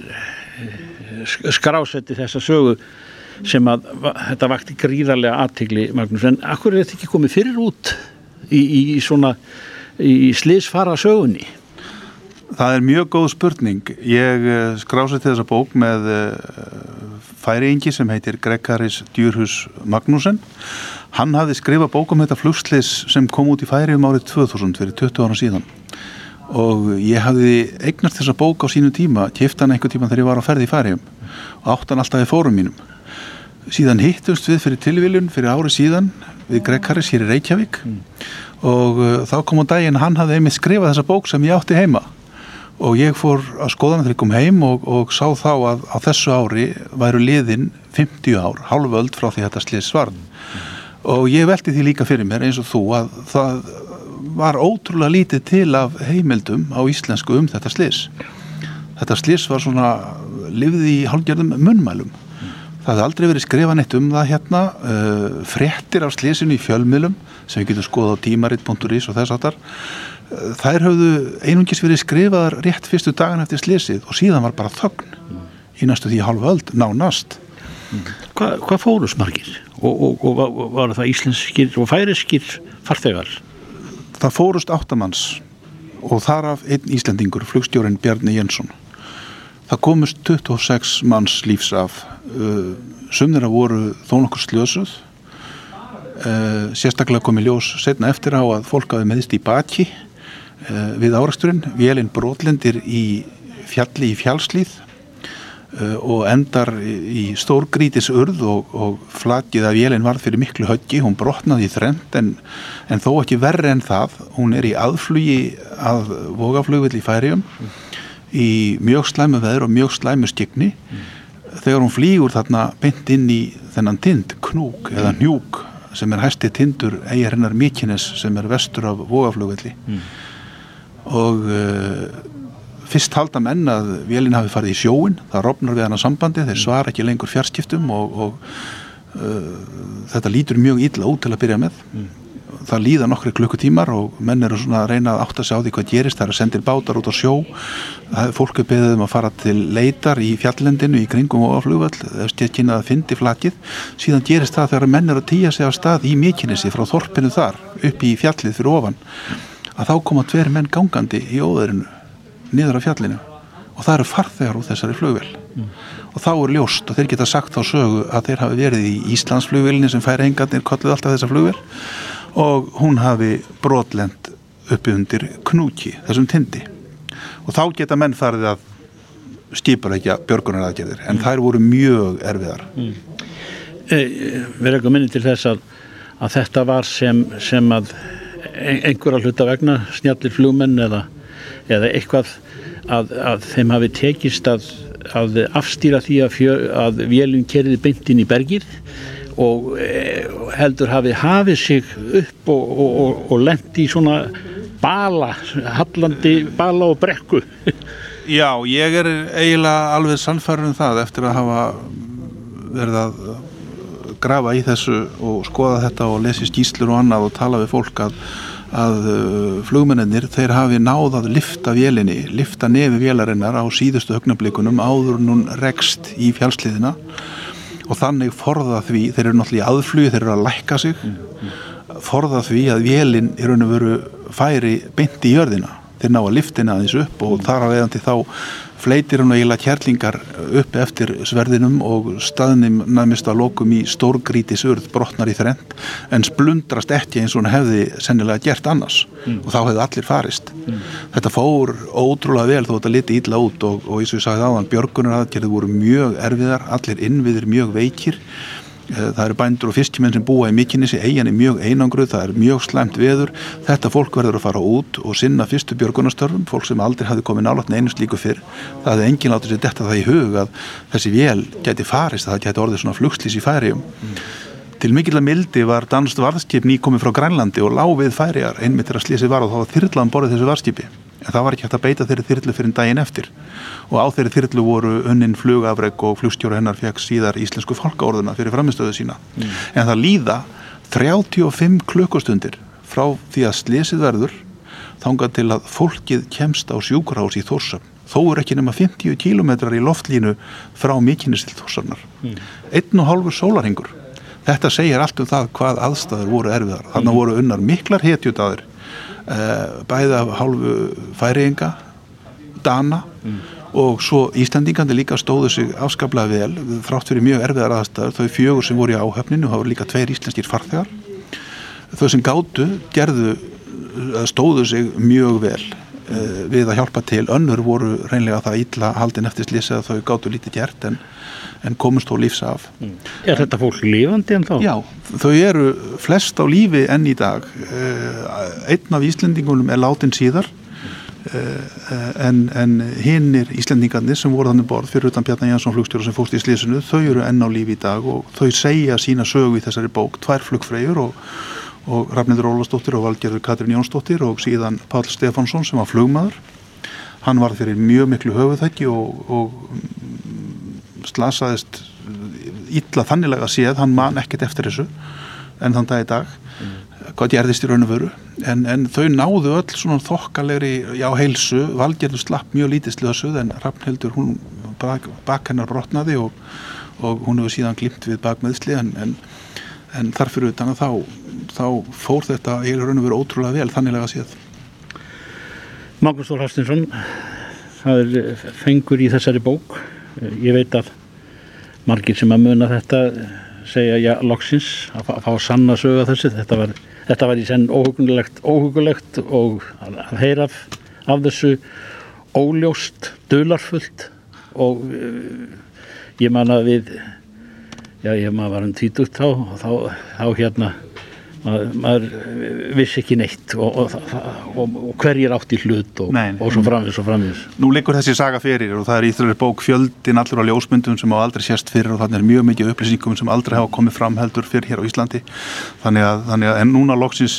skrásetti þessa sögu sem að þetta vakti gríðarlega aðtegli Magnús, en akkur er þetta ekki komið fyrir út í, í, í svona í sliðsfara sögunni? Það er mjög góð spurning. Ég eh, skrásið þessa bók með eh, færiengi sem heitir Greggaris Djurhus Magnúsen. Hann hafði skrifað bók um þetta flugslis sem kom út í færi um árið 2000 fyrir 20 ára síðan og ég hafði eignast þessa bók á sínu tíma, kæft hann einhver tíma þegar ég var á ferði í færium og átt hann alltaf í fórum mínum síðan hittumst við fyrir tilviljun fyrir ári síðan við Greg Harris hér í Reykjavík. Mm. og uh, þá kom á daginn hann hafði einmitt skrifað þessa bók sem ég átti heima. Og ég fór að skoða hann þegar ég kom heim og, og sá þá að á þessu ári væru liðin 50 ár, halvöld frá því þetta slið svarn mm. og ég veldi því líka fyrir mér eins og þú að það var ótrúlega lítið til af heimildum á íslensku um þetta slis þetta slis var svona lifði í hálfgerðum munnmælum það hefði aldrei verið skrifað neitt um það hérna uh, fréttir af slisinu í fjölmiðlum sem við getum skoðað á tímaritt.is og þess aftar uh, þær höfðu einungis verið skrifaðar rétt fyrstu dagan eftir slisið og síðan var bara þögn í næstu því halvu öld, nánast. Hva, hvað fóru smargir og, og, og, var það íslenskir og færiskir farþegar? Það fórust áttamanns og þar af einn Íslendingur, flugstjórin Bjarni Jensson það komust 26 manns lífs af. Uh, sumnir að voru þó nokkur slösuð. Uh, sérstaklega komi ljós setna eftir á að fólk hafi meðist í baki uh, við áraksturinn, vélinn brotlendir í fjalli í fjálslíð uh, og endar í stórgrítis urð og, og flakið að vélinn var fyrir miklu höggi, hún brotnaði í þrend en, en þó ekki verri en það. Hún er í aðflugi að vogaflugvill í færium í mjög slæmu veður og mjög slæmu skikni þegar hún flýgur þarna beint inn í þennan tind, knúk eða njúk sem er hæsti tindur eigir hennar Mikines sem er vestur af vogaflugvelli. Mm. og uh, fyrst halda menn að vélinn hafi farið í sjóin það rofnar við hana sambandi, þeir svara ekki lengur fjarskiptum og, og uh, þetta lítur mjög illa út til að byrja með það líða nokkri klukkutímar og menn eru svona að reyna að átta sig á því hvað gerist, það er að sendir bátar út á sjó. Fólk er beðið um að fara til leitar í fjallendinu í kringum og á flugvall, ef stjætkina að fyndi flakið, síðan gerist það þegar menn eru að týja sig á stað í Mykinesi frá þorpinu þar, upp í fjallið fyrir ofan, að þá koma tver menn gangandi í óðurinu niður af fjallinu. Og það eru farþegar úr þessari flugvel og þá er ljóst og þeir geta sagt þá sögu að þeir hafi verið í Íslandsflugvelni sem færi engarnir kolluð alltaf þessa flugvel og hún hafi brotlend uppi undir knúki, þessum tindi. Og þá geta menn farið að skipulegja björgunaraðgerðir en þær voru mjög erfiðar. E, verður eitthvað minni til þess að, að þetta var sem, sem að ein- einhverja hluta vegna snjallir flugmenn eða, eða eitthvað að, að þeim hafi tekist að, að afstýra því að, fjö, að vélum kerði beint inn í bergið og e, heldur hafi hafið sig upp og, og, og, og lendi í svona bala, hallandi bala og brekku. Já, ég er eiginlega alveg sannfærður um það eftir að hafa verið að grafa í þessu og skoða þetta og lesi skýslur og annað og tala við fólk að, að uh, flugmennir þeir hafi náð að lifta vélinni, lifta nefi vélarinnar á síðustu högnablikunum áður hún rekst í fjálsliðina og þannig forða því, þeir eru náttúrulega í aðflugi, þeir eru að lækka sig forða því að vélinn í raun og veru færi beint í jörðina. Þeir ná að liftina aðeins upp og þar á eðandi þá fleitir hann eiginlega kjærlingar upp eftir sverðinum og staðnum næmist að lokum í stórgrítis urð brotnar í þrend en splundrast ekki eins og hann hefði sennilega gert annars. Og þá hefði allir farist. Þetta fór ótrúlega vel þó þetta liti illa út og, og eins og ég sagði áðan björgunar aðgerði voru mjög erfiðar allir innviðir mjög veikir það eru bændur og fiskimenn sem búa í mikinnissi eigin er mjög einangruð, það er mjög slæmt veður. Þetta fólk verður að fara út og sinna fyrstu björgunastörfum, fólk sem aldrei hafi komið nálatni einu slíku fyrr, það hefði enginn látið sér detta það í hug að þessi vél geti farist, það geti orðið svona flugslýs í færium til mikill að mildi var danst varðskip nýkomið frá Grænlandi og láfið færiar einmitt er að slýsi var og þá var þyrlan borðið þessu varðskipi. En það var ekki hægt að beita þeirri þyrlu fyrir daginn eftir. Og á þeirri þyrlu voru unnin flugafreg og flugstjóra hennar fekk síðar íslensku fálkaorðuna fyrir framistöðu sína. En það líða 35 klukkustundir frá því að slísið verður þangað til að fólkið kemst á sjúkrahás í Þórsöfn þó er ekki nema 50 kílometrar í loftlínu frá mikinnist til Þórsöfnar einn og hálfur sólarhingur þetta segir allt um það hvað aðstæður voru erfiðar. Þannig voru unnar miklar hetjutaður uh, bæði af hálfu færiðinga Dana og svo Íslandingandi líka stóðu sig afskaplega vel þrátt fyrir mjög erfiðar aðstæður. Þau fjögur sem voru í áhöfninu það voru líka tveir íslenskir farþegar. Þau sem gátu gerðu eða stóðu sig mjög vel uh, við að hjálpa til. Önnur voru reynlega það ítla haldin eftir slýsa að þau gátu lítið gert en, en komust þó lífs af. Er þetta fólk lifandi en þá? Já, þau eru flest á lífi enn í dag. Uh, einn af Íslendingunum er látin síðar uh, en, en hinnir Íslendingarnir sem voru þannig borð fyrir utan Bjarnar Jansson flugstjóra sem fóst í slísinu þau eru enn á lífi í dag og þau segja sína sögu í þessari bók, tvær flugfreyjur og, og Rafnildur Ólastóttir og Valgerður Katrin Jónsdóttir og síðan Pál Stefánsson sem var flugmaður. Hann var fyrir mjög miklu höfuðækki og, og mm, slasaðist illa þannilega séð, hann man ekkert eftir þessu en þann dag í dag. Mm. hvað gerðist í raun og veru? En, en þau náðu öll svona þokkalegri já heilsu, Valgerður slapp mjög lítið slösuð en Rafnildur hún bak, bak hennar brotnaði og, og hún hefur síðan glimt við bakmeðsli en, en, en þarfur utan að þá, þá fór þetta í raun og veru ótrúlega vel þannilega séð. Magnús Þór Hafstinsson það er fengur í þessari bók. Ég veit að margir sem að muna þetta segja já, loksins að fá, sögu að þessu. Þetta var, þetta var í senn óhugulegt, óhugulegt og að heyra af, af þessu óljóst, dularfullt og uh, ég man að við já, ég maður var um títugt þá og þá, þá hérna maður, maður vissi ekki neitt og, og, og, og hverjir átt í hlut og svo framvis og framvis Nú liggur þessi saga fyrir og það er í þrjur bók fjöldin allur á ljósmyndum sem á aldrei sérst fyrir og þannig er mjög mikið upplýsingum sem aldrei hafa komið fram heldur fyrir hér á Íslandi. Þannig að, þannig að en núna loksins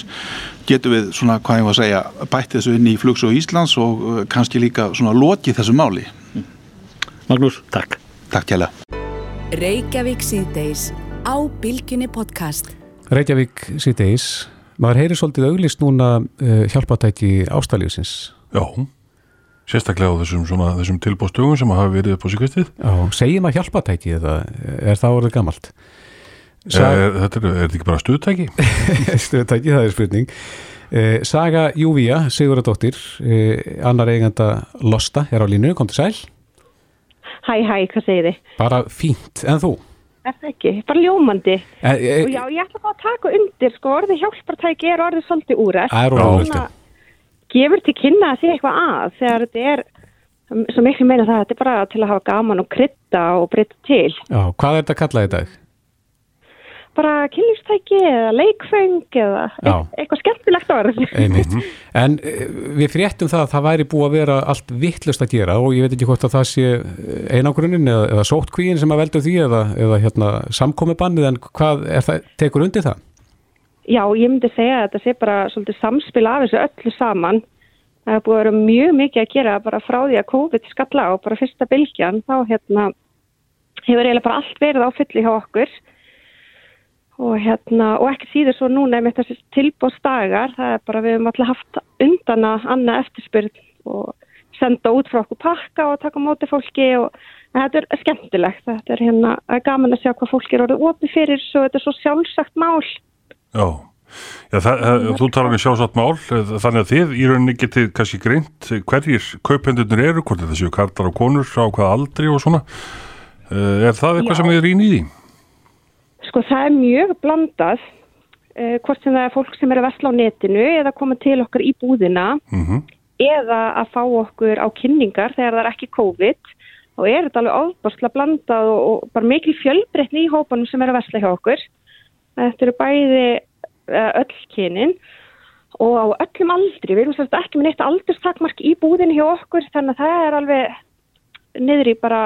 getum við svona hvað ég var að segja bætti þessu inn í flugs og Íslands og uh, kannski líka svona lokið þessu máli. Magnús, takk. Takk kjæla Reykjavík síðdeis á Bilginni podcast Reykjavík síðdeis maður heyri svolítið auglist núna uh, hjálpatæki ástæðljósins Já, sérstaklega á þessum, þessum tilbóðstögum sem hafa verið upp á síkvistið Já, segjum að hjálpatæki eða er það orðið gammalt? Sa er, er, er þetta ekki bara stuðtæki? (laughs) stuðtæki, það er spurning uh, Saga Júvía, Siguradóttir uh, annar eiganda Losta er á línu, kom til sæl Hæ, hæ, hvað segir þið? Bara fínt, en þú? Er það ekki? Bara ljómandi. E, e, og já, ég ætla bara að taka undir, sko, orðið hjálpartæki er orðið svolítið úrætt. Það er orðið úrætt. Gefur til kynna að sé eitthvað að þegar þetta er, sem miklu meina það, þetta er bara til að hafa gaman og krytta og breytta til. Já, hvað er þetta að kalla dag? Bara kynlífstæki eða leikfeng eða Já. eitthvað skemmtilegt orð. (laughs) En við fréttum það að það væri búið að vera allt vittlust að gera og ég veit ekki hvort að það sé einangrunin eða, eða sótkvíin sem að veldu því eða, eða hérna, samkomibannið en hvað það, tekur undir það? Já, ég myndi segja að þetta sé bara svolítið samspil af þessu öllu saman. Það er búið að vera mjög mikið að gera bara frá því að COVID skalla á bara fyrsta bylgjan þá hérna, hefur eiginlega bara allt verið á fulli hjá okkur og, hérna, og ekki síður svo núna með þessi tilbóðsdagar, það er bara við höfum alltaf haft undan að annað eftirspyrð og senda út frá okkur pakka og taka móti fólki og þetta er skemmtilegt, þetta er hérna gaman að sjá hvað fólki eru orðið opið fyrir svo þetta er svo sjálfsagt mál Já, Já það, þú talar um sjálfsagt mál, þannig að þið í rauninni getið kannski greint hverjir kaupendunir eru, hvort er þessu kartar og konur á hvað aldri og svona er það eitthvað Já. sem er ín í því? Sko það er mjög blandað eh, hvort sem það er fólk sem er að vesla á netinu eða koma til okkar í búðina mm -hmm. eða að fá okkur á kynningar þegar það er ekki COVID og er þetta alveg ofbásla blandað og, og bara mikil fjölbreytni í hópanum sem er að vesla hjá okkur. Þetta eru bæði uh, öll kynin og á öllum aldri, við erum svolítið ekki með neitt aldurstakmark í búðin hjá okkur þannig að það er alveg niður í bara,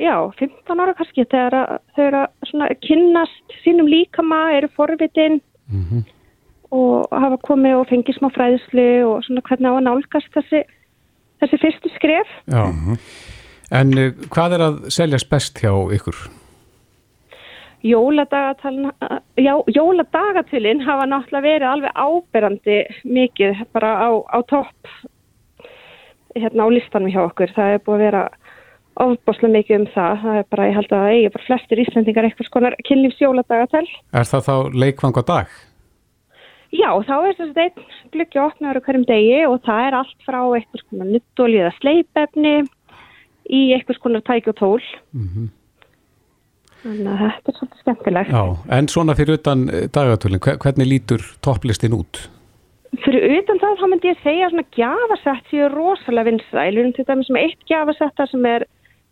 já, 15 ára kannski þegar þau eru að kynnast sínum líkama, eru forvitin mm -hmm. og hafa komið og fengið smá fræðslu og svona hvernig á að nálgast þessi, þessi fyrstu skref. Já, -hmm. en uh, hvað er að seljast best hjá ykkur? Já, jóladagatalinn hafa náttúrulega verið alveg áberandi mikið bara á, á topp hérna á listanum hjá okkur. Það er búið að vera ofboslega mikið um það. Það er bara, ég held að það eigi bara flestir íslendingar eitthvað skonar kynlífsjóladagatal. Er það þá leikvang á dag? Já, þá er þess að einn glukki opnaður hverjum degi og það er allt frá eitthvað skonar nuttólið eða sleipefni í eitthvað skonar tæk og tól. Mm -hmm. Þannig að þetta er svolítið skemmtilegt. Já, en svona fyrir utan eh, dagatölinn, hvernig lítur topplistin út? Fyrir utan það, þá myndi ég segja svona gjafasett séu rosalega vinsæl. Til dæmis með eitt gjafasetta sem er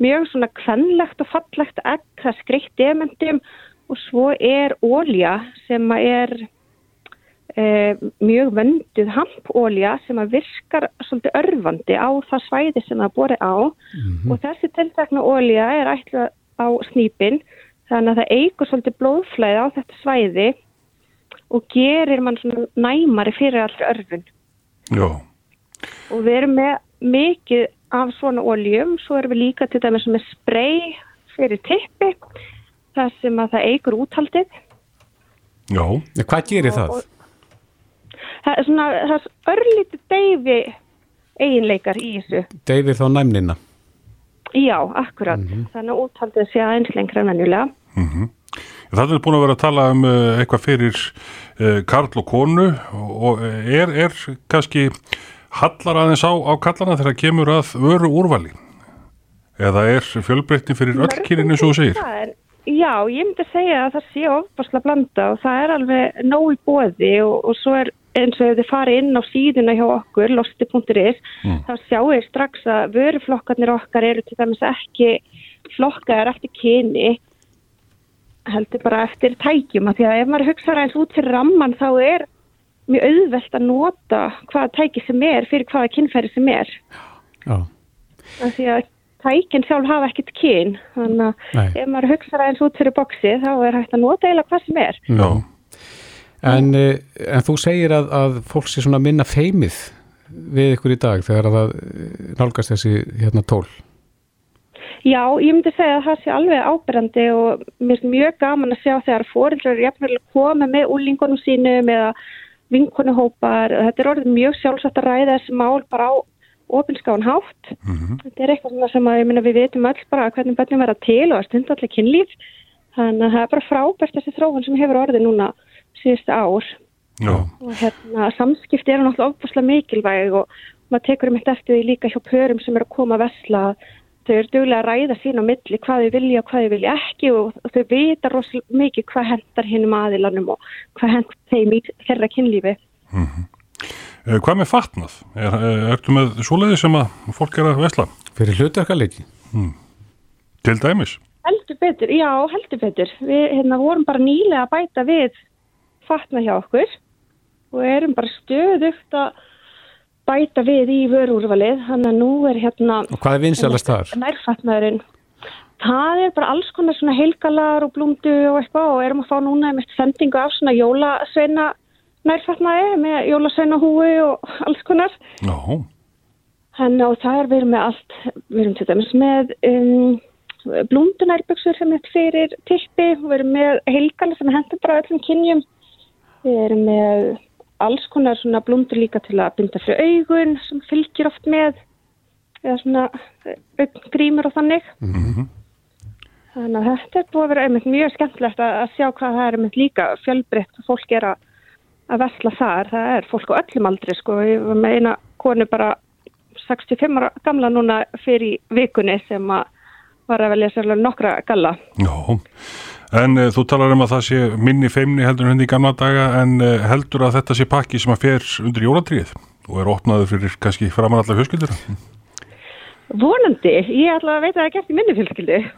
mjög svona kvennlegt og fallegt egg, það skreitt demendum og svo er ólja sem er e, mjög vönduð hampólja sem virkar svolítið örfandi á það svæði sem það bori á. Mm -hmm. og þessi tiltakna ólja er ætla á snýpin þannig að það eigur svolítið blóðflæði á þetta svæði og gerir mann svona næmari fyrir allri örfun. Já, og við erum með mikið af svona oljum, svo erum við líka til dæmis með spray fyrir tippi þar sem að það eigur úthaldið. Já, Hvað gerir það? það er svona það er örlítið deyfi eiginleikar í þessu. Deyfir þá næmnina? Já, akkurat, þannig að úthaldið sé aðeins lengra en venjulega Það er búin að vera að tala um uh, eitthvað fyrir uh, Karl og konu og er, er kannski hallar aðeins á, á kallana þegar kemur að vöru úrvali eða er fjölbreytni fyrir öll kynin eins og þú segir? Það er, já, ég myndi segja að það sé ofbásla blanda og það er alveg nóg í bóði og, og svo er eins og ef þið farið inn á síðuna hjá okkur, losti.is, Mm. þá sjáu ég strax að vöruflokkarnir okkar eru til dæmis ekki flokkaðar eftir kyni, heldur bara eftir tækjum, af því að ef maður hugsa eins út fyrir ramman þá er mjög auðvelt að nota hvaða tæki sem er fyrir hvaða kynfæri sem er. Já, því að tækin sjálf hafa ekkert kyn þannig að ef maður hugsa eins út fyrir boksi þá er hægt að nota eiginlega hvað sem er. Já, en, eh, en þú segir að, að fólk sé svona minna feimið við ykkur í dag þegar að það eh, nálgast þessi hérna tól? Já, ég myndi segja að það sé alveg ábyrrandi og mér finnst mjög gaman að sjá þegar fóreldrar eru jafnvel að koma með úlingunum sínum eða vinkonuhópar þetta er orðið mjög sjálfsagt að ræða þessi mál bara á opinskáan hátt. Þetta er eitthvað sem að minna við vitum öll bara hvernig börnum verða til og að stunda allir kynlíf. Þannig að það er bara frábært þessi þróun sem hefur orðið núna síðustu ár. Já, og hérna samskipti eru náttúrulega ofbúslega mikilvæg og maður tekur um eitt eftir því líka hjá pörum sem eru að koma að vesla þau eru duglega að ræða sín á milli hvað þau vilja og hvað þau vilja ekki og, þau vita rosalega mikið hvað hendar hinnum aðilanum og hvað hendar þeim í þeirra kynlífi Eh, Hvað með fatnað? Er, er, ertu með svoleiði sem að fólk er að vesla? fyrir hlutverkaleiki Til dæmis? heldur betur, já heldur betur við hérna, vorum bara nýlega að bæta við fatna hjá okkur og erum bara stöðugt að bæta við í vörúrvalið þannig að nú er hérna og hvað er vinsalast þar? nærfatnaðurinn. Það er bara alls konar svona heilgalar og blúndu og eitthvað og erum að fá núna með sendingu af svona jólasveina nærfatnaði með jólasveina húi og alls konar. Já, Þannig og það er við erum með allt, við erum til dæmis með um, blúndunærböksur sem er fyrir tippi, við erum með heilgala sem hendur bara öllum kynjum, við erum með alls konar svona blúndur líka til að binda fyrir augun sem fylgir oft með, eða svona grímur og þannig. Þannig að þetta er búið að vera einmitt mjög skemmtilegt að, að sjá hvað það er einmitt líka fjölbreytt og fólk er að, að vesla þar. Það er fólk á öllum aldri sko. Ég var með eina konu bara 65 ára gamla núna fyrir vikunni sem að var að velja sérlega nokkra galla. já. En uh, þú talar um að það sé minni feimni heldur en henni í gamla daga en uh, heldur að þetta sé pakki sem að fer undir jólatrið og er opnaður fyrir kannski framan allar fjölskyldur? Vonandi, ég ætla að veita að það er gert í minni fjölskyldu. (laughs)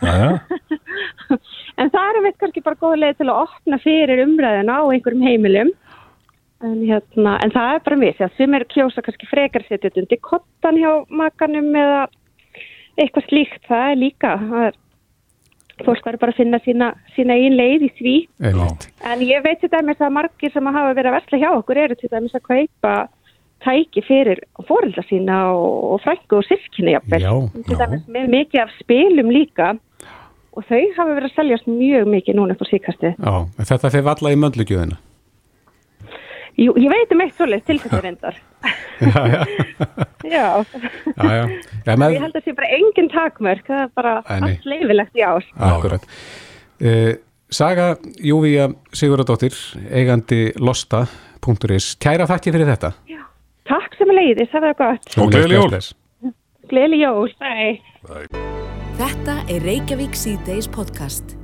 En það er veit kannski bara góð leið til að opna fyrir umræðina á einhverjum heimilum. En, hérna, en það er bara mér, því að sem er kjósa kannski frekar setjað undir kottan hjá makanum eða eitthvað slíkt, það er líka. Það er, fólk verður bara að finna sína, sína einn leið í. Einmitt. En ég veit til dæmis að margir sem hafa verið að versla hjá okkur eru til dæmis að kaupa tæki fyrir fórelda sína og, frængu og sískinni jafnvel. Já, til já. dæmis með mikið af spilum líka og þau hafa verið að seljast mjög mikið núna upp á síkasti. Já, þetta fyrir valla í möndlugjöðina Jú, ég veit um eitt svoleið til þetta reyndar. (laughs) (laughs) Já, já, Já, já, já. já með, ég held að það sé bara engin takmörk, það er bara allt leifilegt í ár. Akkurat. Uh, Saga Júvía Sigurðardóttir, eigandi losta.is. Kæra þakki fyrir þetta. Takk sem leiðis, það var gott. Og gleðileg jól. Gleðileg jól, bye. Þetta er Reykjavík C-Days podcast.